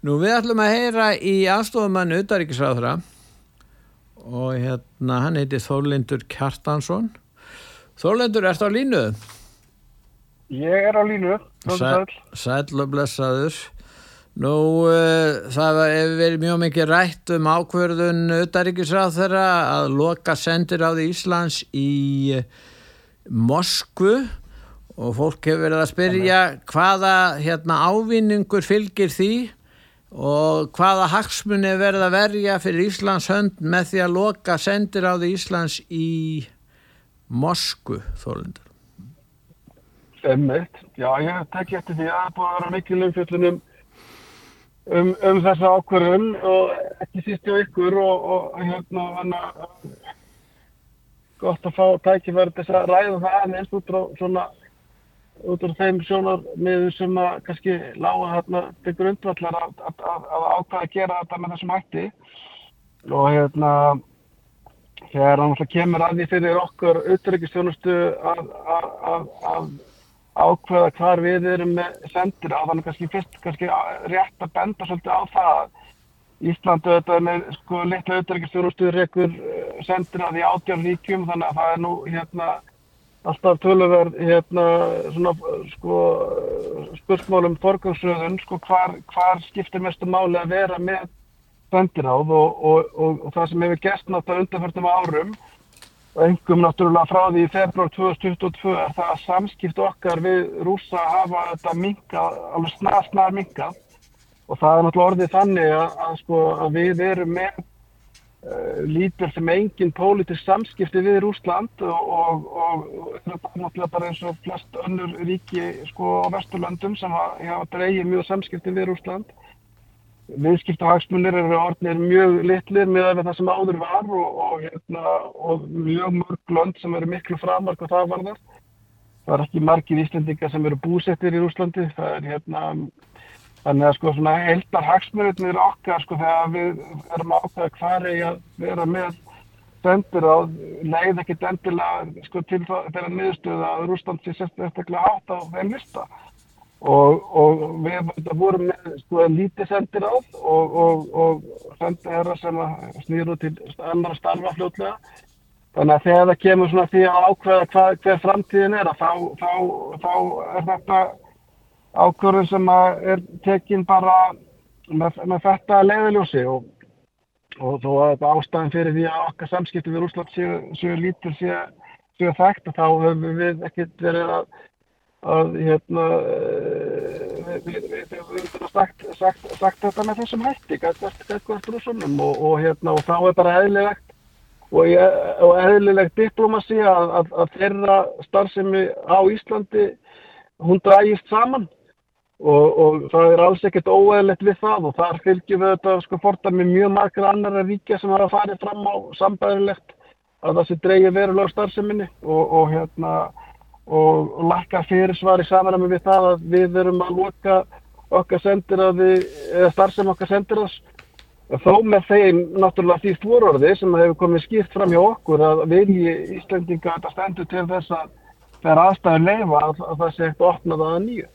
Nú við ætlum að heyra í aðstofumann Utaríkisráðra og hérna hann heiti Þórlindur Kjartansson. Þórlindur, ert á línu? Ég er á línu. Sæl, sæl og blessaður. Nú uh, það hefur verið mjög mikið rætt um ákverðun Utaríkisráðra að loka sendir á því Íslands í uh, Moskvu og fólk hefur verið að spyrja hvaða hérna, ávinningur fylgir því og hvaða hagsmunni verða að verja fyrir Íslands hönd með því að loka sendir á því Íslands í Mosku þólendur Emmett, já ég tekki eftir því að það búið að vera mikil umfjöldunum um, um þessa ákvörðun og ekki síst hjá ykkur og, og hérna hana, gott að fá tækifæri þess að ræða það aðeins út frá svona út af þeim sjónarmiðu sem að kannski lága hérna til grundvallar að, að, að, að ákvæða að gera þetta með þessum hætti. Og hérna þegar hann alltaf kemur að því fyrir okkur auðvitaðryggjastjónustu að ákveða hvar við erum með sendir á þannig kannski fyrst kannski rétt að benda svolítið á það Íslandu þetta með sko litla auðvitaðryggjastjónustu rekur eh, sendir að því átjár ríkjum þannig að það er nú hérna alltaf töluverð hérna svona sko spursmálum forgangsröðun sko hvar, hvar skiptir mestu máli að vera með bendináð og, og, og, og það sem hefur gert náttúrulega undanförnum árum og engum náttúrulega frá því í februar 2022 er það að samskipt okkar við rúsa hafa þetta minka, alveg snar snar minka og það er náttúrulega orðið þannig að, að sko að við erum með lítur sem engin pólitisk samskipti við Rúsland og, og, og náttúrulega bara eins og flest önnur ríki sko á Vesturlandum sem hafa dreigið mjög samskipti við Rúsland viðskiptahagsmunir eru orðinir mjög litlir með það sem áður var og, og hérna, mjög mörg lönd sem eru miklu framark og það var það það er ekki margir íslendingar sem eru búsettir í Rúslandi það er hérna Þannig að sko svona heldar hagsmurðinir okkar sko þegar við erum ákveða hvað er að vera með sendur á leið ekkert endilega sko til þeirra niðurstöðu að Rúsland sé sérstaklega hátt á þeim lista. Og, og við vorum með sko lítið sendir á og, og, og sendir þeirra sem snýru til annar starfa fljótlega. Þannig að þegar það kemur svona því að ákveða hvað, hver framtíðin er að þá, þá, þá er þetta ákvörðun sem er tekinn bara með, með þetta leiðiljósi og, og þó að þetta ástæðin fyrir því að okkar samskipti við Úsland séu, séu lítur séu, séu þekkt þá höfum við ekkert verið að, að hérna við höfum sagt, sagt, sagt þetta með þessum hætti eitthvað rúsunum og, og hérna og þá er bara eðlilegt og, og eðlilegt diplomasi að, að, að þeirra starfsemi á Íslandi hún drægist saman Og, og það er alls ekkert óeðlegt við það og þar fylgjum við þetta sko fortan með mjög margar annara ríkja sem har að fara fram á sambæðilegt að það sé dreyja verulega starfseminni og, og hérna og, lakka fyrirsvar í samanami við það að við verum að loka okkar sendir að við, eða starfsem okkar sendir þess. Þó með þeim náttúrulega því stvororði sem hefur komið skýrt fram hjá okkur að vilji Íslandinga þetta stendur til þess að það er aðstæður leifa að, að það sé ekkert opnað að nýju.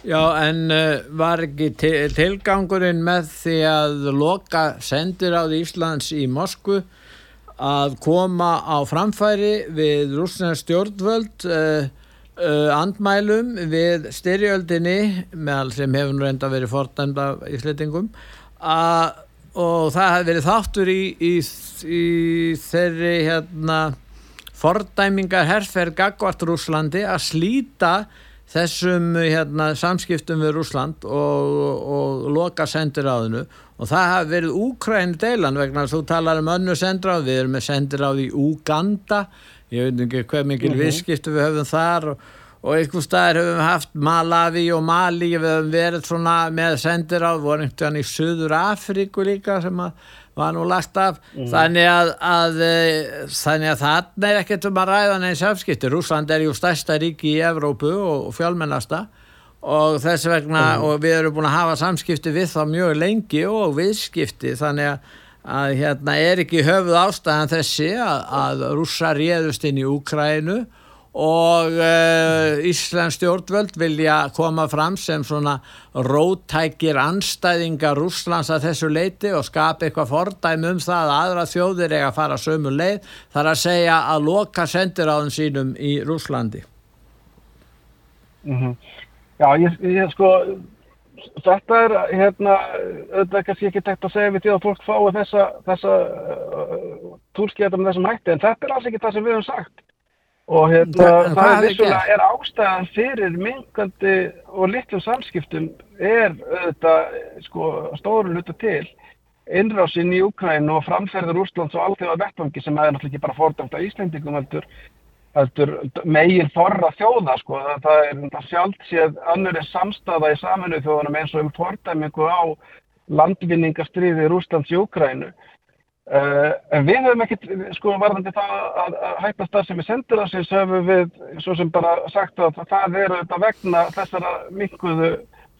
Já, en uh, var ekki til, tilgangurinn með því að loka sendir á Íslands í Moskvu að koma á framfæri við rúsnesk stjórnvöld uh, uh, andmælum við styrjöldinni með sem hefur nú reynda verið fordæmda í slitingum og það hefði verið þáttur í, í, í þeirri hérna, fordæmingar herrferð Gagvart Rúslandi að slíta þessum hérna, samskiptum við Rúsland og, og loka sendiráðinu og það hafi verið Úkræn deilan vegna að þú talar um önnu sendiráð, við erum með sendiráð í Úganda, ég veit ekki hvað mikil mm -hmm. visskiptu við höfum þar og, og einhver staðir höfum við haft Malawi og Mali, við höfum verið svona með sendiráð, voru einhvern veginn í Suður Afríku líka sem að var nú lagt af mm. þannig að, að eh, þannig að það er ekkert um að ræða neins afskipti Rúsland er ju stærsta ríki í Evrópu og, fjálmennasta og þess vegna mm. og við erum búin að hafa samskipti við það mjög lengi og viðskipti þannig að, að hérna er ekki höfuð ástæðan þessi að, að rúsa réðust inn í Úkrænu og uh, Íslands stjórnvöld vilja koma fram sem svona rótækir anstæðingar Rúslands að þessu leiti og skapa eitthvað fordæmi um það að aðra þjóðir eiga að fara sömu leið þar að segja að loka sendiráðum sínum í Rúslandi mm -hmm. Já, ég, ég sko þetta er hérna er kannski ekki tekt að segja við því að fólk fái þessa, þessa uh, túlsketa með þessum hætti en þetta er alls ekki það sem við hefum sagt og hérna, það, það er vissulega er ástæðan fyrir mingandi og litlum samskiptum er auðvitað sko, stóru hluta til innrásinn í Ukræn og framferður Úslands og allþjóða vettvangi sem er náttúrulega ekki bara fordæmt á Íslendingum heldur, heldur megin forra þjóða sko. það er sjálft séð annari samstafa í saminuð þjóðanum eins og um fordæmingu á landvinningastriði Úslands í Ukrænu Uh, en við höfum ekkert, sko, varðandi það að, að hætta starf sem við sendir að sinns höfum við, svo sem bara sagt að það er auðvitað vegna þessara mikluðu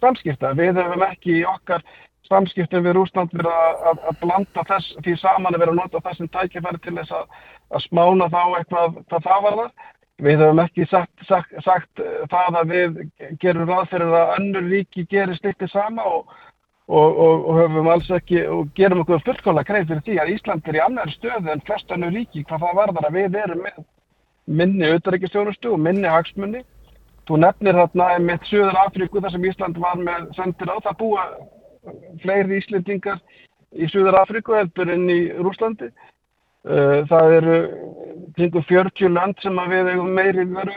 samskipta. Við höfum ekki í okkar samskiptum við Rúsland verið að, að, að blanda þess því saman að vera að nota þessum tækifæri til þess að smána þá eitthvað hvað það var það. Við höfum ekki sagt, sagt, sagt það að við gerum ráð fyrir að önnur ríki gerir sliktið sama og og, og, og höfum alls ekki og gerum okkur fullkóla greið fyrir því að Ísland er í annar stöðu en flest annu ríki hvað það varðar að við erum með minni auðaríkistjónustu og minni hagsmunni. Þú nefnir þarna með Suður Afríku þar sem Ísland var með sendir á það búa fleiri Íslendingar í Suður Afríku heldur en í Rúslandi. Uh, það eru kringum 40 land sem að við hefum meiri veru,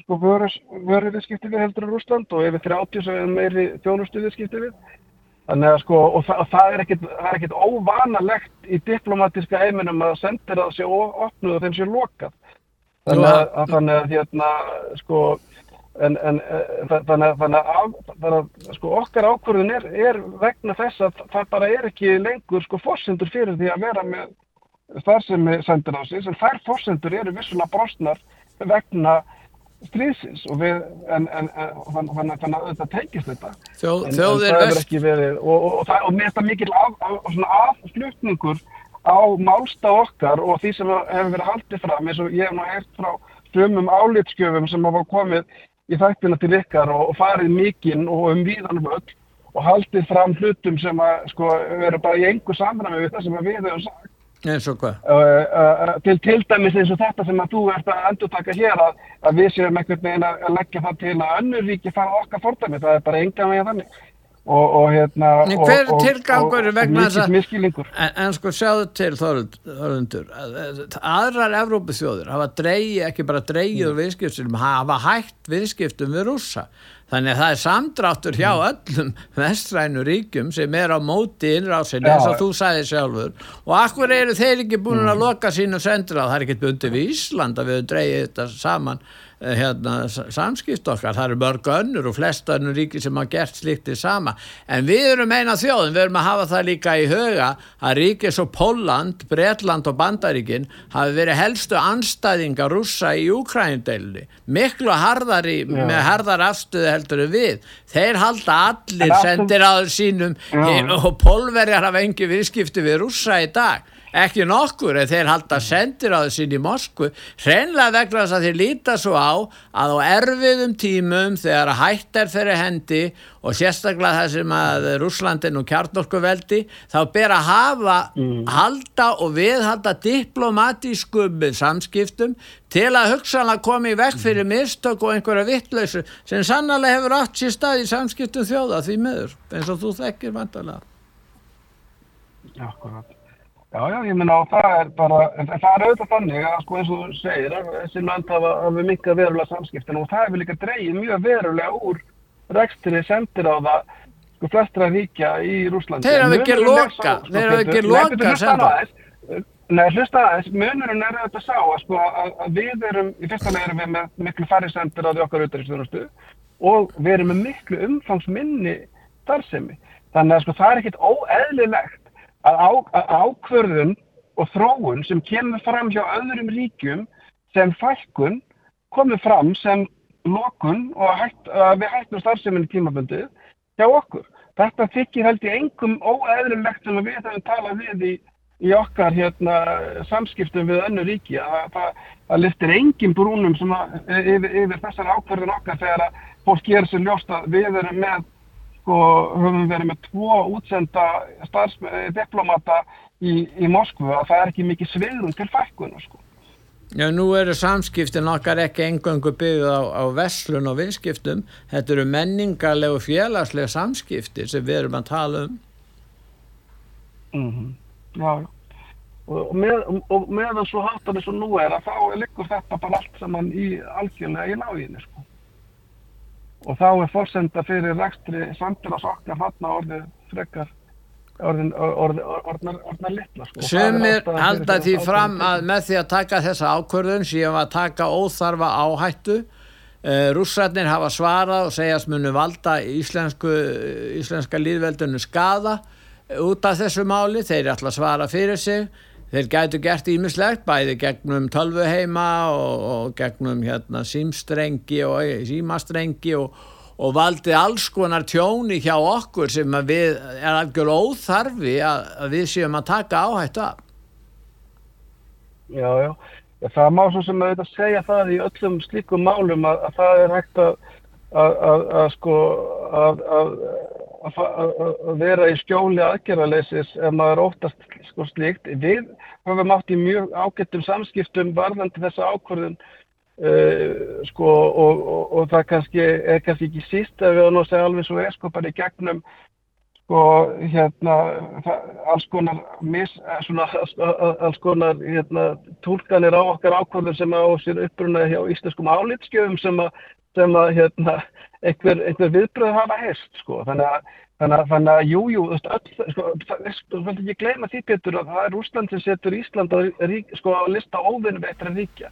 sko, við heldur en Rúsland og yfir 30 sem við meiri þjónustu viðskipti við. Þannig að sko, og það, það er ekkit óvanalegt í diplomatiska heiminum að sendir það sé opnuð og þeim sé lokað. Þannig að, að þannig að hérna, sko, en, en þannig að, þannig að, þannig að sko, okkar ákvörðun er, er vegna þess að það bara er ekki lengur sko fórsendur fyrir því að vera með þar sem sendir á sig, en þær fórsendur eru vissulega brostnar vegna stríðsins og við, en, en, en þannig að þetta tekist þetta. Þjó, en, það er ekki verið og, og, og, og með þetta mikil af, af, á málsta okkar og því sem hefur verið haldið fram eins og ég hef nú hert frá strömmum álitskjöfum sem hafa komið í þættina til ykkar og farið mikinn og um víðan völd og haldið fram hlutum sem að sko veru bara í engu samræmi við það sem við hefum sagt eins og hvað? Uh, uh, til, til dæmis eins og þetta sem að þú ert að endur taka hér að, að við séum einhvern veginn að leggja það til að önnur ríki fara okkar fordæmi, það er bara enga veginn þannig og, og hérna En hver er tilgangur vegna þess að en, en sko sjáðu til Þorlundur aðrar Evrópithjóður hafa dreigið, ekki bara dreigið mm. viðskiptum, hafa hægt viðskiptum við rúsa Þannig að það er samdráttur hjá mm. öllum vestrænu ríkjum sem er á móti innrásinni eins og þú sagði sjálfur og akkur eru þeir ekki búin að mm. loka sínu sendur á, það er ekkert bundið við Ísland að við dreyjum þetta saman hérna, samskipt okkar, það eru mörg önnur og flest önnur ríki sem hafa gert slikt í sama, en við erum eina þjóðin, við erum að hafa það líka í huga að ríkis og Póland, Bretland og Bandaríkin hafi verið helstu anstæðinga rúsa í Úkrændeilni, miklu harðari Já. með harðar afstöðu heldur við, þeir halda allir sendir aður sínum Já. og pólverjar hafa engi viðskipti við rúsa í dag ekki nokkur en þeir halda sendir á þessin í Moskvu hreinlega vegna þess að þeir líta svo á að á erfiðum tímum þegar hætt er fyrir hendi og sérstaklega það sem að Rúslandin og kjarnorkuveldi þá ber að hafa mm. halda og viðhalda diplomatískum samskiptum til að hugsanlega komi vekk fyrir mistök og einhverja vittlausu sem sannlega hefur átt sér stað í samskiptum þjóða því meður eins og þú þekkir vantarlega Akkurat Já, já, ég minna á það er bara, en það er auðvitað þannig að sko eins og þú segir að þessi land hafa, hafa mikilvæg verulega samskiptin og það hefur líka dreyið mjög verulega úr rekstri sendir á það sko flestra ríkja í Rúslandi. Þeir hafa ekki loka, sko, þeir hafa ekki loka sendir. Nei, hlusta aðeins, munurinn er auðvitað sá að sko að, við erum, í fyrsta leið erum við með miklu færri sendir á því okkar auðvitaðriðstöðunastu og við erum með miklu umfangsminni þarsemi. Þannig að sko það er ekkit óeðlilegt að, á, að ákvörðun og þróun sem kemur fram hjá öðrum ríkjum sem fælkun komur fram sem lokun og hætt, við hættum starfseminni tímabundið hjá okkur. Þetta þykir held í engum óeðlulegt sem við höfum talað við í, í okkar hérna, samskiptum við önnu ríki að það, liftir engin brúnum að, yfir, yfir þessar ákverðin okkar þegar að fólk gerir sér ljóst að við erum með sko, höfum verið með tvo útsenda diplomata í, í Moskvu að það er ekki mikið sveirum til fækkuna sko. Já, nú eru samskiptin okkar ekki engöngu byggð á, á veslun og vinskiptum. Þetta eru menningarlega og félagslega samskipti sem við erum að tala um. Mm -hmm. Já, já. Og, með, og meðan svo hattar þess að nú er að þá liggur þetta bara allt saman í algjörlega í náginni, sko. Og þá er fórsenda fyrir rekstri samtilags okkar hann að orðið frekar orðnar litla sko. Sumir halda því fram að með því að taka þessa ákvörðun síðan að taka óþarfa áhættu. Uh, rússarnir hafa svarað og segjast munu valda íslensku, íslenska líðveldinu skada út af þessu máli, þeir er alltaf svara fyrir sig þeir gætu gert ímislegt bæði gegnum tölvuheima og, og gegnum hérna, símstrengi og símastrengi og og valdi alls konar tjóni hjá okkur sem við er algjörlega óþarfi að, að við séum að taka áhættu af. Já, já. Það má svo sem að segja það í öllum slíkum málum að, að það er hægt að, að sko, vera í skjóli aðgerðarleisis ef maður óttast sko, slíkt. Við höfum átt í mjög ágættum samskiptum varðandi þessa ákvörðun Uh, sko og, og, og það kannski er kannski ekki síst að við að segja alveg svo bara í gegnum sko hérna alls konar mis, eh, svona, alls konar hérna tólkanir á okkar ákvörður sem á sér uppruna hjá íslenskum álitskjöfum sem að, sem að hérna einhver, einhver viðbröð hafa heist sko. Þannig að Þannig að, þannig að, jú, jú, öll, sko, þú veist ekki gleyma því, Pétur, að það er Úsland sem setur Ísland að, sko, að lista óvinnum eftir að ríkja.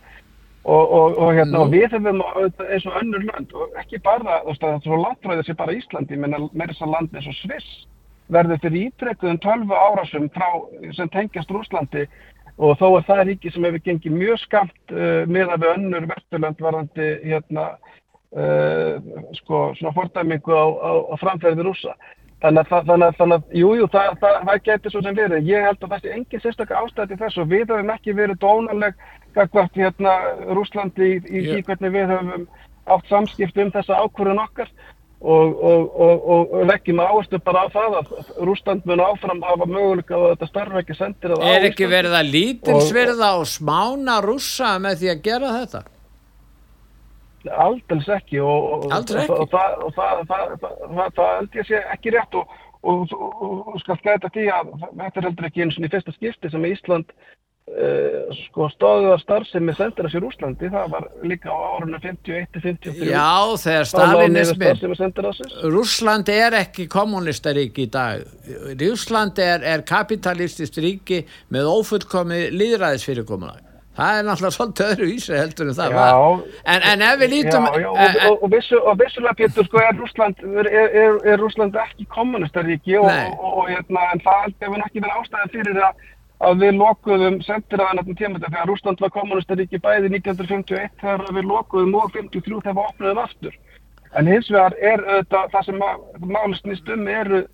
Og, og, og, hérna, og við hefum eins og önnur land og ekki bara, þú veist að það er svo landræðið sem bara Íslandi, menn með þess að land eins og Sviss verður fyrir ítrekkuðum 12 árasum frá, sem tengjast Rúslandi og þó er það ríki sem hefur gengið mjög skamt uh, með að við önnur verðurland varandi hérna, sko, svona fordæmingu á, á, á framferði rúsa. Þannig að, þannig að, þannig að, jú, jú, það, það, það getur svo sem verið. Ég held að það sé engin sérstaklega ástæði þess og við höfum ekki verið dónaleg kakvart hérna Rúslandi í, í yeah. hvernig við höfum átt samskipt um þessa ákvörðun okkar og, og, og, og leggjum áherslu bara á það að Rúsland mun áfram hafa möguleika að þetta starf ekki sendir að áherslu. Er ekki verið að lítilsverða og smána rússa með því að gera þetta? Aldels ekki og, og það, held ég sé ekki rétt og, og, og skal gæta því að þetta er heldur ekki eins og í fyrsta skipti sem Ísland uh, sko, stóðuðar starfsemi sendir að sér Úslandi, það var líka á árunum 51-53 Já, þegar Stalinismin Rúsland er ekki kommunistarík í dag. Rúsland er, er kapitalistist ríki með ofullkomi líðræðisfyrirkomunar það er náttúrulega svolítið öðru ísra heldur en það já, var. En, en ef við lítum já, já, og, og, og, vissu, og vissulega Pétur sko er Rúsland er, er, er Rúsland ekki kommunistaríki og hérna, það hefur ekki verið ástæðið fyrir að, að við lokuðum sendiraðan þetta tíma þegar Rúsland var kommunistaríki bæði 1951 þegar við lokuðum og 53 þegar við opnaðum aftur. En hins vegar er þetta, það sem málistnist um eru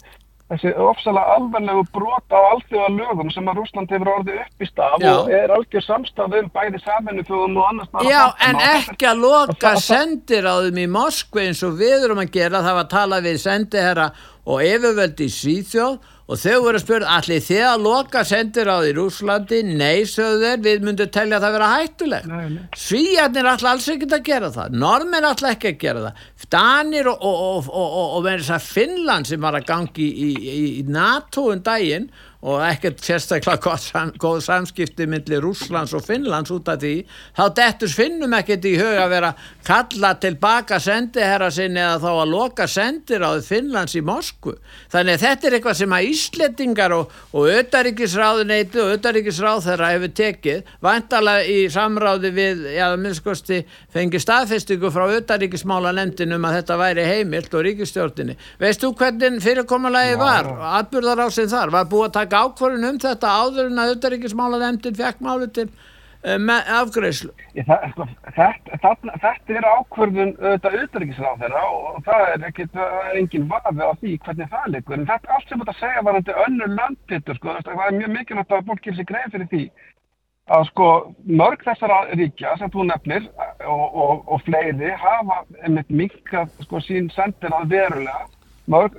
þessi ofsalega alvarlegu brota á allþjóða lögum sem að Rúsland hefur orðið upp í staf Já. og er algjör samstaf um bæði saminufjóðum og annars Já, en ekki að loka sendir á þeim í Moskvi eins og við erum að gera það var að tala við sendiherra og yfirvöldi í Svíþjóð og þau voru spyrja, allir þið að loka sendir á því Rúslandi, nei sögðu þeir við myndum telja að það vera hættulegt Svíjarnir ætla alls ekki að gera það Normin ætla ekki að gera það Danir og, og, og, og Finnland sem var að gangi í, í, í NATO um daginn og ekkert sérstaklega góð samskipti millir Rúslands og Finnlands út af því þá dettur finnum ekkert í huga að vera kalla tilbaka sendiherra sinni eða þá að loka sendir á Finnlands í Moskvu. Þannig að þetta er eitthvað sem að Íslettingar og, auðaríkisráðuneyti og auðaríkisráð þeirra hefur tekið vantalega í samráði við já, minnskosti fengi staðfestingu frá auðaríkismála nefndin um að þetta væri heimilt og ríkistjórnini veist þú hvernig fyrirkommalagi var? Atbyrðar á sig þar, var búið að taka ákvörðun um þetta áður en að auðaríkismála nefndin fekk máli til með afgreyslu. Þetta, þetta, þetta er ákvörðun auðvitað auðvitaðriksráð þeirra og það er, ekki, það er engin vafi á því hvernig það likur. En þetta allt sem þetta segja varandi önnur landpittur, sko, það er mjög mikilvægt að fólk gerir sig greið fyrir því að sko mörg þessara ríkja sem þú nefnir og, og, og fleiri hafa einmitt minkað sko sín sendir að verulega mörg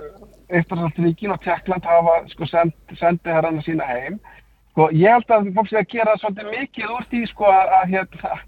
Íslandsríkin og Tjekkland hafa sko send, sendið herrana sína heim. Sko ég held að fólk sé að gera svolítið mikið úr því sko að, að, hérna,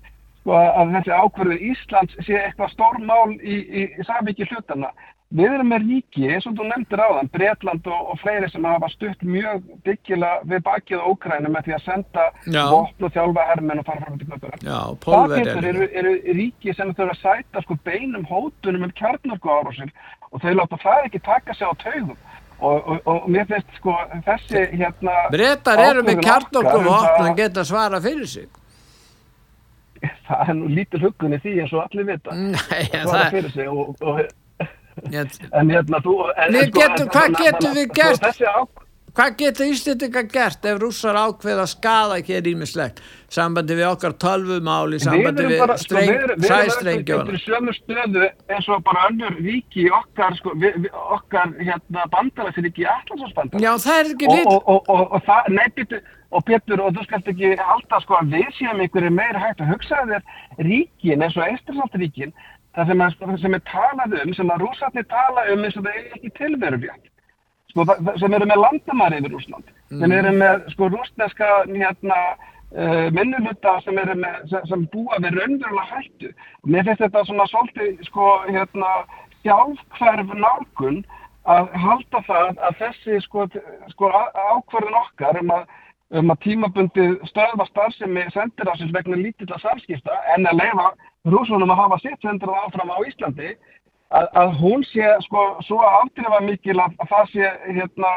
sko, að þessi ákverður Íslands sé eitthvað stórmál í, í, í samvikið hlutana Við erum með ríki, eins og þú nefndir á þann, Breitland og, og fleiri sem hafa stutt mjög byggilega við bakið á Ókrænu með því að senda vopn og þjálfa hermen og fara fram til knöpura. Það getur eru, eru ríki sem þurfa að sæta sko beinum hótunum um kjarnarku árásir og þau láta það ekki taka sig á taugum. Og, og, og mér finnst sko þessi hérna... Breitar eru með kjarnarku vopn og geta svara fyrir sig. Það er nú lítil hugunni því eins og allir vita. Nei, það er... En hérna þú en, sko, getum, en, hvað getum við sko, gert? hvað getur Íslandingar gert ef rússar ákveða skada hér ímislegt sambandi við okkar tölvumáli sambandi við, við streng, sæstrengjóna við erum sömu stöðu eins og bara önnur viki okkar, sko, við, við, okkar hérna, bandalagsríki Allandsfjörnsbandar já það er ekki og, og, og, og það, nei bitur og Pétur og þú skalt ekki alltaf sko að við séum einhverju meira hægt að hugsa þér ríkin eins og Eistræsaldaríkin það sem, að, sem er talað um, sem að rúsarnir tala um eins og það er ekki tilverufjart sko, sem eru með landamæri yfir Rúsland mm. sem eru með sko rúsneska hérna, uh, minnuluta sem, sem, sem búa við raunverulega hættu mér finnst þetta svona svolítið sko hérna sjálfhverf nálgun að halda það að þessi sko, sko ákvarðin okkar um að, um að tímabundi stöðva starfsemi sendir á sér vegna lítilla samskipta en að leifa rúsunum að hafa sitt sendur áfram á Íslandi að, að hún sé sko svo aftrifa mikil að, að það sé hérna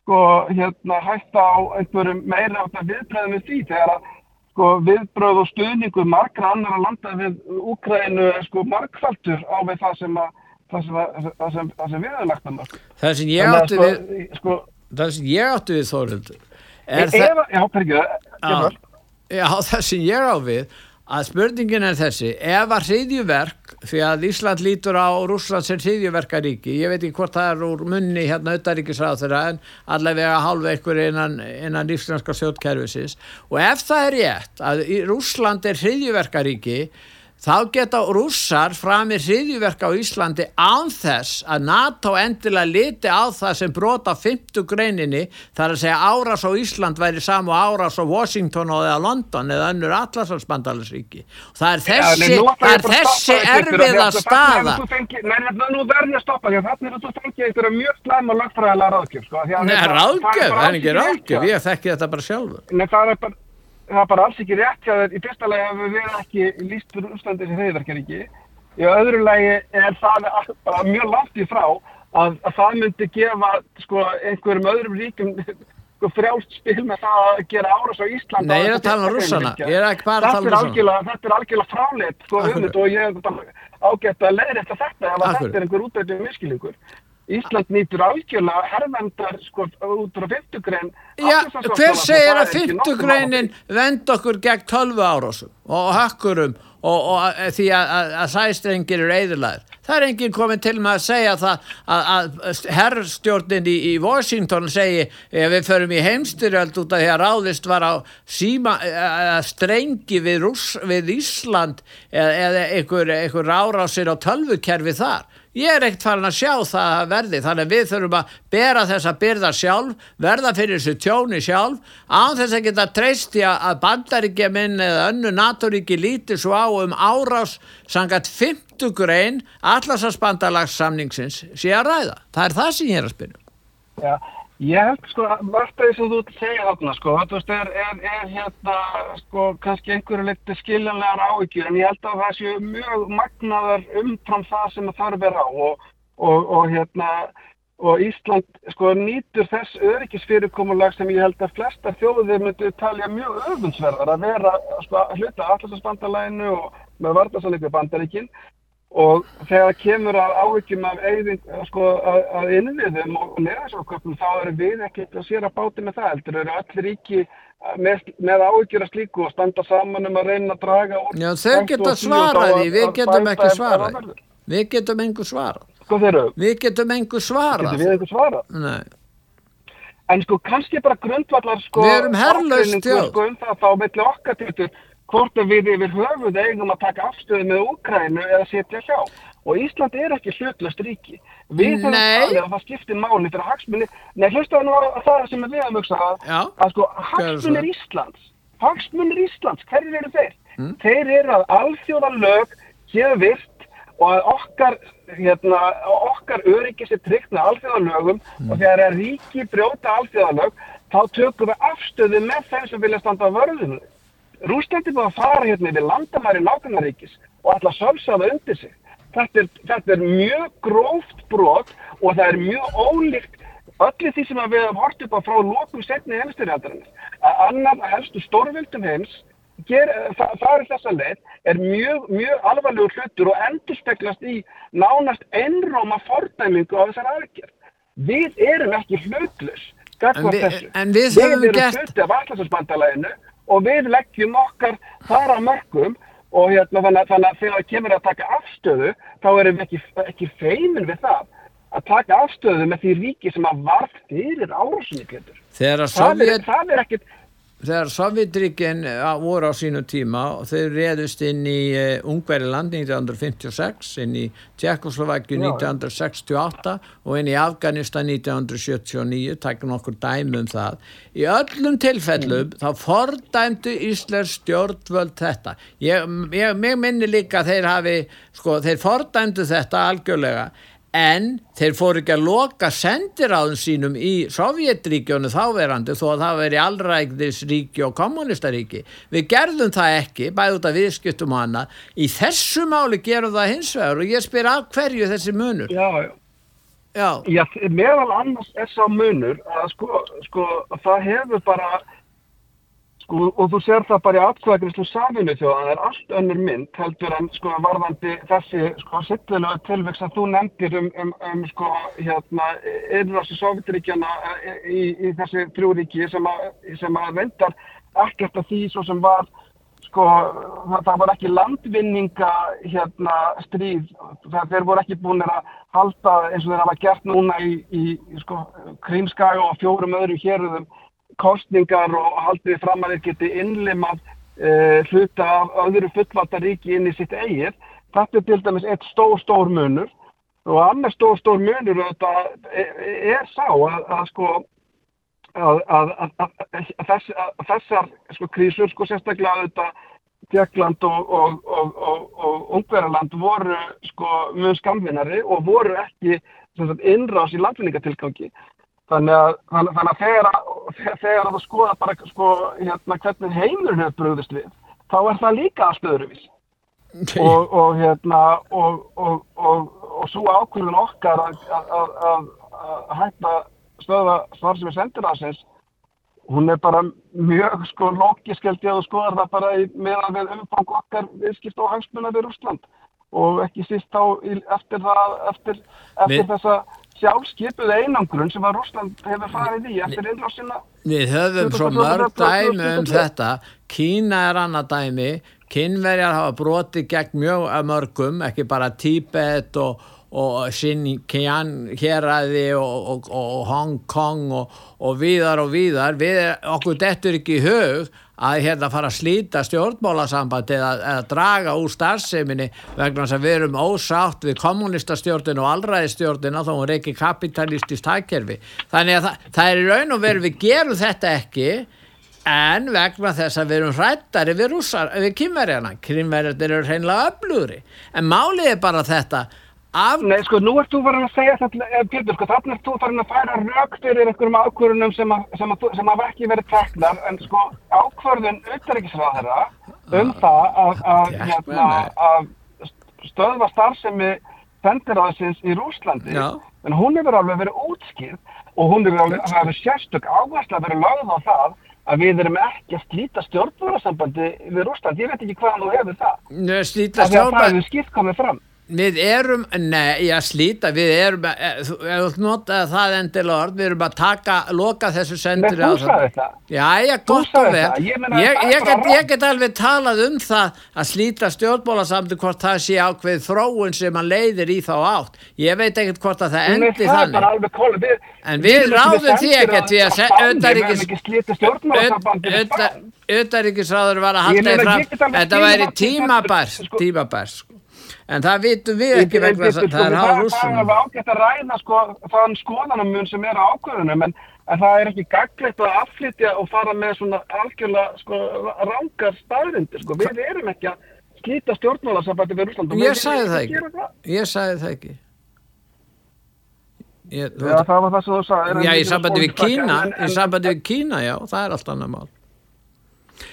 sko hérna hætta á einhverjum meira átt að viðbröðum við því þegar að sko viðbröð og stuðningu margra annar landa við Úkrænu sko markfaldur á við það sem að það sem, að, það sem, það sem við hefum lagt um það sem ég átti sko, við sko, það sem ég átti við er það já, já, já, það sem ég á við að spurningin er þessi ef að hriðjuverk því að Ísland lítur á Rúsland sem hriðjuverkaríki ég veit ekki hvort það er úr munni hérna auðaríkisráð þeirra en allavega hálfa ykkur innan, innan íslenska sjótkerfisins og ef það er rétt að Rúsland er hriðjuverkaríki þá geta rússar framir hriðjuverk á Íslandi án þess að NATO endilega liti á það sem brota 50 greininni þar að segja árás á Ísland væri samu árás á Washington og eða London eða önnur allarsvarsbandalarsvíki það er þessi, ja, það er þessi erfiða staða. Nei, nú verður ég að stoppa því að þannig að þú fengið eitthvað mjög slæm og lagfræðilega ráðgjöf sko, Nei, ráðgjöf, það er ekki ráðgjöf, ég þekki þetta bara sjálfur. Nei, það er bara það er bara alls ekki rétt hjá þér. Í fyrsta lagi að við verðum ekki líst fyrir Úslandi sem þeirverkaríki í öðru lagi er það bara mjög langt í frá að, að það myndi gefa sko, einhverjum öðrum ríkum sko, frjálst spil með það að gera áras á Íslanda Nei, ég er að tala um rússana. ekki um Þetta er algjörlega fráleitt sko, og ég er ágætt að leiðri eftir þetta ef þetta er einhver útveitið miskilingur Ísland nýtur algjörlega herrvendar sko út frá 50 grein Já, hver segir að 50 greinin vend okkur gegn 12 árásum og hakkurum og, og að, því að, að, að sæstrengir eru eðurlæðir það er enginn komin til með að segja það að, að herrstjórnin í, í Washington segi ef við förum í heimstyrjöld út af því að ráðist var á síma, strengi við, Rúss, við Ísland eða, eða einhver, einhver árásir á tölvukerfi þar Ég er ekkert farin að sjá það að verði þannig að við þurfum að bera þessa byrða sjálf, verða fyrir þessu tjóni sjálf án þess að geta treysti að bandaríkja minn eða önnu naturíki líti svo á um árás sangat 50 grein allarsasbandalagssamningsins sé að ræða. Það er það sem ég er að spyrja. Um. Já. Ég held sko að margt af því sem þú ert að segja þarna sko, þú veist, er, er, er hérna sko kannski einhverju litið skiljanlegar áhyggjur en ég held að það séu mjög magnaðar umfram það sem það þarf vera á og, og, og hérna og Ísland sko nýtur þess öryggisfyrirkomulag sem ég held að flesta þjóðir myndu talja mjög öfunnsverðar að vera sko hluta allarsbandalæinu og með vartasanleikur bandaríkinn og þegar kemur að áhyggjum af eyðing, sko, að, að innviðum og neðansóköpum þá eru við ekkert að sér að báti með það heldur, eru öll ríki með, með áhyggjur að slíku og standa saman um að reyna að draga Já, þau geta svaraði, við getum ekki svaraði við getum engur Sko þeir Við getum engur svarað. Getum við engur svarað? Nei. En sko kannski bara grundvallar sko Við erum herrlaust, já Sko um það þá melli okkar til þetta hvort við yfir höfuð eigum að taka afstöðu með Úkrænu eða setja hjá. Og Ísland er ekki hlutlast ríki. Við þurfum að tala að það skiptir máli fyrir hagsmunni. Nei, hlusta nú að það sem við hefum hugsað að, að sko hagsmunir Íslands, hagsmunir Íslands, hverjir eru þeir? Mm. Þeir eru að alþjóða lög séu virt og að okkar, hérna, okkar öryggi sé tryggt með alþjóða lögum mm. og þegar að ríki brjóta alþjóða lög, þá tökum við afstöðu með þeim sem vilja standa á vörðinu. Rúslandi búið að fara hérna yfir landamæri nákvæmnaríkis og alltaf sölsaða undir sig. Þetta er, þetta er mjög gróft brot og það er mjög ólíkt öllu því sem við hefum hort upp á frá lókum setni heimstyrjaldarinnar. Að annar helstu stórvildum heims farið þessa leið er mjög, mjög alvarlegur hlutur og endur speklast í nánast einróma fordæmingu á þessar aðgjörð. Við erum ekki hlutlus. En við, en við, við erum gert... hluti af allarsvarsbandalæginu og við leggjum okkar þar að mörgum og hérna, þannig, að þegar það kemur að taka afstöðu þá erum við ekki, ekki feimin við það að taka afstöðu með því ríki sem að varð fyrir árásunni það, það er ekkert þegar Sovjetríkin eh, voru á sínu tíma og þau reðust inn í eh, Ungveriland 1956, inn í Tjekkoslovækju 1968 og inn í Afganistan 1979, takkum okkur dæmi um það. Í öllum tilfellum mm. þá fordæmdu Íslands stjórnvöld þetta. Ég, ég, ég minni líka að þeir hafi, sko, þeir fordæmdu þetta algjörlega en þeir fóru ekki að loka sendiráðum sínum í Sovjetríkjónu þáverandi þó að það veri allrækðisríki og kommunistaríki við gerðum það ekki, bæði út af viðskiptum hana, í þessu máli gerum það hins vegar og ég spyr af hverju þessi munur? Já, já, já meðal annars er sá munur að sko, sko það hefur bara Sko, og þú sér það bara í atkvæðagrislu saminu þjóðan, það er allt önnur mynd heldur en sko varðandi þessi sko sittilegu tilvegs að þú nefndir um, um, um sko hérna innrási Sovjetiríkjana eh, í, í þessi þrjúríki sem að, sem að vendar ekkert af því svo sem var sko það, var ekki landvinninga hérna stríð, það, þeir voru ekki búin að halda eins og þeir hafa gert núna í, í sko Krímskægu og fjórum öðru héruðum kostningar og haldið fram að þeir geti innlimað uh, hluta af öðru fullvaldaríki inn í sitt eigið. Þetta er til dæmis eitt stór, stór munur og annar stór, stór munur er, er sá að, að sko að, að, þess, þessar sko, krísur, sko sérstaklega þetta Tjekkland og, og, og, og Ungverðarland voru sko mjög skamvinari og voru ekki innrás í landvinningatilgangi Þannig að, þannig, að þegar, þegar að skoða bara sko, hérna, hvernig heimurinn hefur bröðist við, þá er það líka að stöðurvís. Og, og, hérna, og, og svo ákvörðun okkar að, að, að hætta stöða starfsemi sendiræðsins, hún er bara mjög sko lókiskeld í að skoða það bara í, meðan við umfang okkar viðskipt og hangsmuna við Rúsland og ekki síst þá eftir, það, eftir, eftir þessa sjálfskipuð einangrun sem að Rúsland hefur farið í eftir innlásina. Við höfum svo mörg dæmi um þetta. Kína er annað dæmi. Kínverjar hafa broti gegn mjög mörgum, ekki bara Tíbet og, og Xinjiang héræði og, og, og Hong Kong og víðar og víðar. Við, okkur dettur ekki í hug að hérna fara að slíta stjórnmálasambandi eða, eða draga úr starfseminni vegna þess að við erum ósátt við kommunistastjórnin og allræðistjórnin þá er ekki kapitalistist hækkerfi þannig að það, það er í raun og veru við gerum þetta ekki en vegna þess að við erum hrættari við við kynverjarna kynverjarnir eru hreinlega öflugri. En málið er bara þetta Af... Nei, sko, nú ert þú farin að segja þetta, eh, Pétur, sko, þannig ert þú farin að færa rauk fyrir einhverjum ákvörðunum sem, sem, sem hafa ekki verið teknar, en sko, ákvörðun auðverkisráð þeirra um það að, að, hérna, að stöðva starfsemi sendiráðsins í Rúslandi, Já. en hún hefur alveg verið útskýrð og hún hefur alveg verið sérstök áherslu að verið lögð á það að við erum ekki að slíta stjórnvöðarsambandi við Rúsland, ég veit ekki hvað þú hefur það. Nei, slíta stjórnvöðarsambandi. Við erum, nei, ég slíta, við erum, eh, þú ef þú notaði það endilega orð, við erum að taka, loka þessu þú sagði það. Já, Þú gott og vel. Ég Ég, ég, ég get alveg talað um það að slíta stjórnbólasamtu hvort það sé ákveð þróun sem hann leiðir í þá átt. Ég veit ekkert hvort að það endi þannig. En við ráðum því ekkert að á Við Spán. Auðaríkisráður var að Ég halda því fram, ég þetta væri tímabærs, sko. tímabærs. En það vitum við ekki vegna þess að það er háð Það er rússum. alveg ágætt að ræða sko, þann skoðanamun sem er á ákvörðunum en, en það er ekki gaglegt að afflytja og fara með svona algjörlega sko, rángar staðrindir. Sko. Við erum ekki að slíta stjórnmálasambandi við Rúsland. Ég sagði það ekki, ég sagði það ekki. Ég, Já, það var það sem þú sagði. Já, í sambandi við Kína, í sambandi við Kína, já, það er allt annað mál.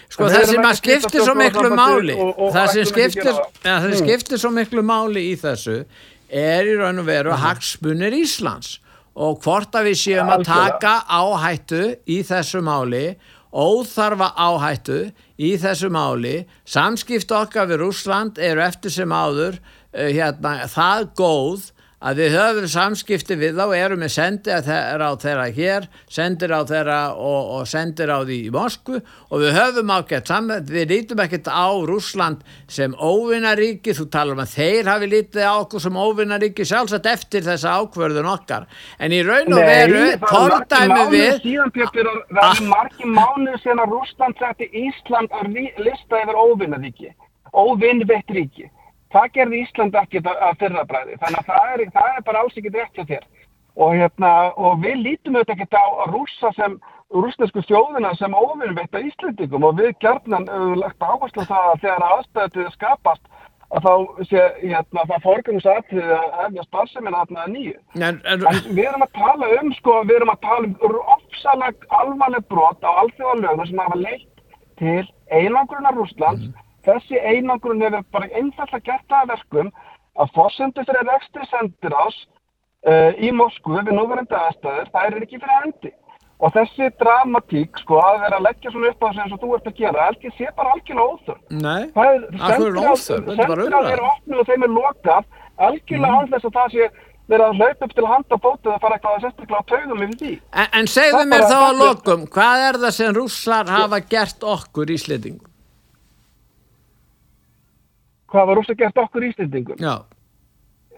Sko það sem að skiptir svo miklu máli, og- og það sem skiptir, ja, það? sem Mm. skiptir svo miklu máli í þessu er í raun og veru hagsmunir Íslands og hvort að við séum að taka áhættu í þessu máli, óþarfa áhættu í þessu máli, samskipt okkar við Rússland eru eftir sem áður uh, hérna, það góð að við höfum samskipti við þá erum við sendir á þeirra hér sendir á þeirra og, og sendir á því í Moskvu og við höfum ágætt saman, við lítum ekkert á Rússland sem óvinnaríki þú talar um að þeir hafi lítið á okkur sem óvinnaríki sjálfsagt eftir þessa ákvörðun okkar. En í raun og veru fordæmi við Síðan Björn, það er margir mánuð síðan að Rússland setti Ísland að lista yfir óvinnaríki, óvinnveitt ríki. Það gerði Ísland ekkert að, að fyrra bræði, þannig að það er, það er bara alls ekkert rétt hjá þér. Og, hérna, og við lítum auðvitað ekkert á rússa sem, rússnesku þjóðina sem óvinnveitt að Íslandingum og við gerðnan lagt áherslu það að þegar þess skapast að þá sé, hérna, það forgangsatrið að hefja starfsemina þarna að nýju. en, en, En við erum að tala um, sko, við erum að tala um ofsaleg alvarleg brot á alþjóðalögum sem hafa leitt til einangrunar Rússlands. Þessi einangrun hefur bara einfallega gert að verkum að fórsendur fyrir rekstri sendirás uh, í Moskvu við núverandi aðstæður, það er ekki fyrir hendi. Og þessi dramatík, sko, að vera að leggja svona upp á þessu eins og þú ert að gera, helgi sé bara algjörlega óþörf. nei, Það er er óþörf? Þetta er bara sendiráð umræða. eru opnu og þeim er lokað algjörlega mm. án þess að það sé verið að hlaupa upp til handa bótið að fara eitthvað að sérstaklega á taugum yfir því. en, en segðu mér þá að er- lokum hvað er það sem rússar hafa gert okkur Íslendingum Hvað var rosa gert okkur Íslendingum? já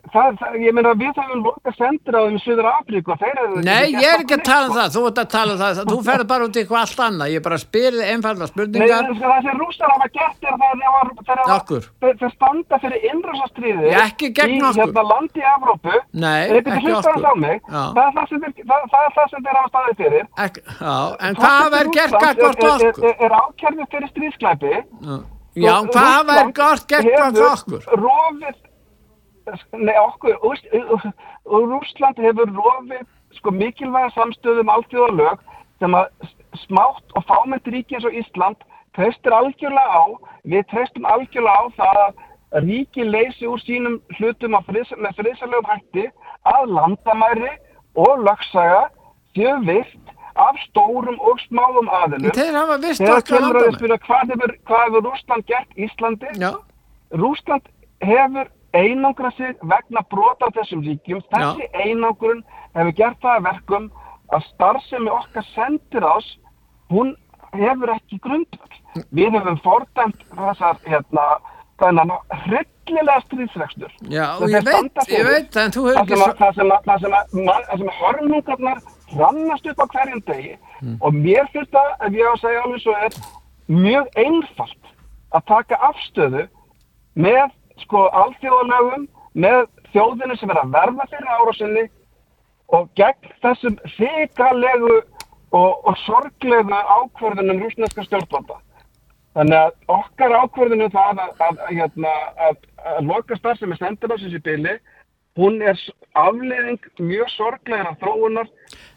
Það, það, ég meina við höfum lokað sendiráðum í Suður Afríku og þeir eru... Nei, ég er ekki að tala um það, þú ert að tala um það, þú ferð bara út í eitthvað allt annað, ég bara spyr þið einfalda Nei, spurningar, en sko, það sem rússar hafa gert er það þeir standa fyrir innrúsastriði Ég ekki gegn í hérna landi í Evrópu. Nei, ekki okkur. það á er það sem þeir, er hafa staðið fyrir. En hvað þær gert er- er- okkur? Er, er ákjærðu fyrir stríðsklæpi. Já, hvað hafa þær gert gagvart okkur? Rofið, nei okkur, og Rússland hefur rofið sko mikilvæga samstöðum alþjóðalög sem að smátt og fámynd ríki eins og Ísland treystir algjörlega á, við treystum algjörlega á það að ríki leysi úr sínum hlutum friðs, með friðsalögum hætti að landamæri og lögsaga séu virt af stórum og smáum aðilum. Þeir hafa vist okkar að landamenn. hvað hefur, hefur Rússland gert Íslandi? Já, Rússland hefur einangra sig vegna brota á þessum ríkjum. Þessi einangrun hefur gert það að verkum að starfsemi okkar sendir ás, hún hefur ekki grundvöld. Við hefum fordæmt þessar, hérna, þennan hryllilega stríðsrekstur. já, og ég veit, ég veit, en þú hefur Það ekki að, það sem, að, það sem, að, sem að hörmungarnar hrannast upp á hverjum degi og mér finnst það, ef ég á að segja alveg svo er, mjög einfalt að taka afstöðu með sko alþjóðalögum, með þjóðinu sem er að verða fyrir árásinni og gegn þessum hrikalegu og, og sorglegu ákvörðunum rúsneska stjórnvalda. Þannig að okkar ákvörðinu það að, að, hérna, að, að loka starfsemi sendiráðsins í byli, hún er afleðing mjög sorglegra þróunar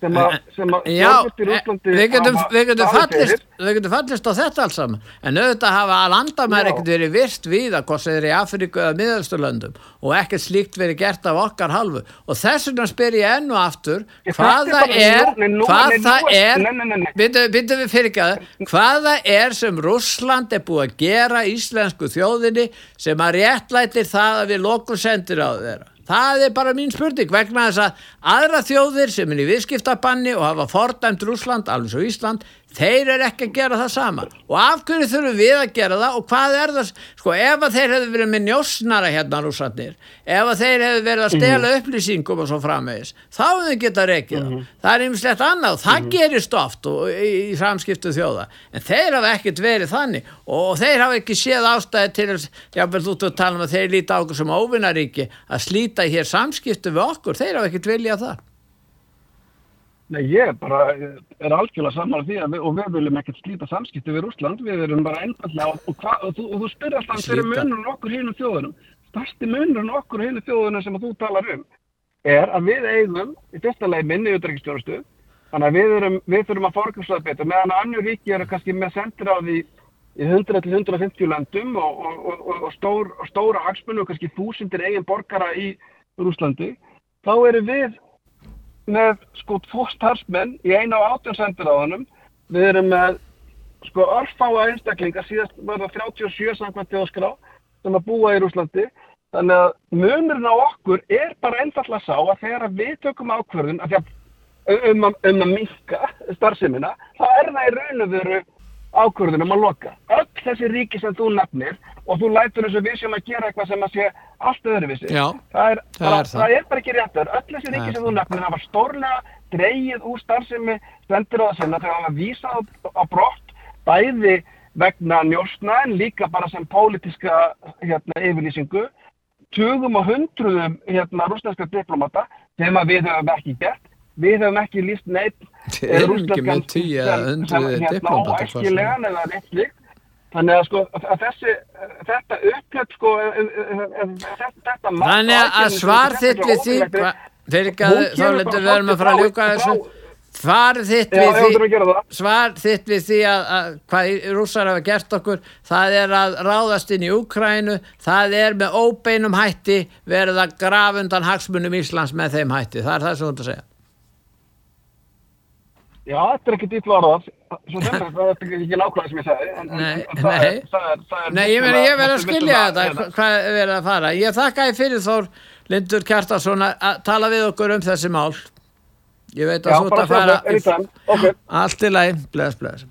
sem að, sem að Já, stjórnvöld í eh, Rússlandi við getum, við, getum fallist, við getum fallist á þetta alls saman. En auðvitað hafa að landamæri ekkert verið virt við að hvort þeir eru í Afríku eða miðausturlöndum og ekkert slíkt verið gert af okkar halvu og þess vegna spyr ég enn og aftur Ég hvað það er hvað það er. Býttu við fyrir ekki að hvað það er sem Russland er búið að gera íslensku þjóðinni sem að réttlætir það að við lokum sendir á þeirra. Það er bara mín spurning vegna þess að aðra þjóðir sem er í viðskiptabanni og hafa fordæmt Russland, alveg svo Ísland, þeir eru ekki að gera það sama. Og af hverju þurfum við að gera það og hvað er það, sko ef að þeir hefðu verið með njósnara hérna Rússandir, ef að þeir hefðu verið að stela upplýsingum og svo framvegis, þá hefðu þeir geta reykið það. Það er einmislegt annað það gerist oft og, í, í samskiptu þjóða. En þeir hafa ekkert verið þannig og, og þeir hafa ekki séð ástæði til jáfnvel þú tala um að þeir líta á okkur sem óvinnaríki að slíta hér samskiptu við okkur, þeir hafa ekkert viljað það. Nei, ég bara, er algjörlega saman því að við, og við viljum ekkert slíta samskipti við Rússland, við erum bara einfallega og, og, og, þú, þú spyrir alltaf hver er Slíta. munurinn okkur hínum þjóðunum. Stærsti munurinn okkur hínum þjóðunum sem þú talar um er að við eigum í fyrsta leið minni utryggstjónustu, þannig að við, erum, við þurfum að forganslega betur, meðan annur ríki eru kannski með sendir á því í 100-150 landum og, og, og, og, stór, stóra hagsmunni og kannski þúsundir eigin borgara í Rússlandi, þá eru við með sko tvo starfsmenn í einu á átjón sendiráðunum við erum með sko örfáa einstaklinga síðast var það 37 samkvæmt þjóðskrá sem að búa í Rúslandi þannig að munurinn á okkur er bara einfallega sá að þegar við tökum ákvörðun að að um, um að minka starfsemina þá er það í raun og veru ákvörðun um að loka. Öll þessi ríki sem þú nefnir og þú lætur eins og við sem að gera eitthvað sem að sé allt öðruvísi Já, það er, það er það. það er bara ekki réttur öll þessi ríki sem þú nefnir hafa stórlega dreigið úr starfsemi sinna þegar hafa vísað á, brott bæði vegna njósna en líka bara sem pólitíska hérna, yfirlýsingu tugum og hundruðum hérna, rúsneska diplomata sem að við höfum ekki gert við höfum ekki líst neitt diplómata, hvað sem er. óæskilegan eða slíkt Þannig að sko að þessi, þetta uppgjöld sko, þetta mat á Þannig að svar þitt við því, fyrir ekki að þá við erum að fara að ljúka þessu, svar þitt við því, svar þitt við því að, að hvað rússar hafa gert okkur, það er að ráðast inn í Úkrænu, það er með óbeinum hætti verið að grafa undan hagsmunum Íslands með þeim hætti, það er það sem þú ert að segja. Já, þetta er ekki dýtt varðað, svo sem þetta það er ekki nákvæmlega sem ég sagði. en- en- Nei, en það er- nei. það er- það er Nei, ég meina, ég verð að vissulega- skilja þetta, hva- hvað er verið að fara. Ég þakka ég fyrir Þór Lindur Kjartarsson að að tala við okkur um þessi mál. Ég veit að Já, þú ert bara að fara segja, anytime, ok. allt í lagi, bless, bless.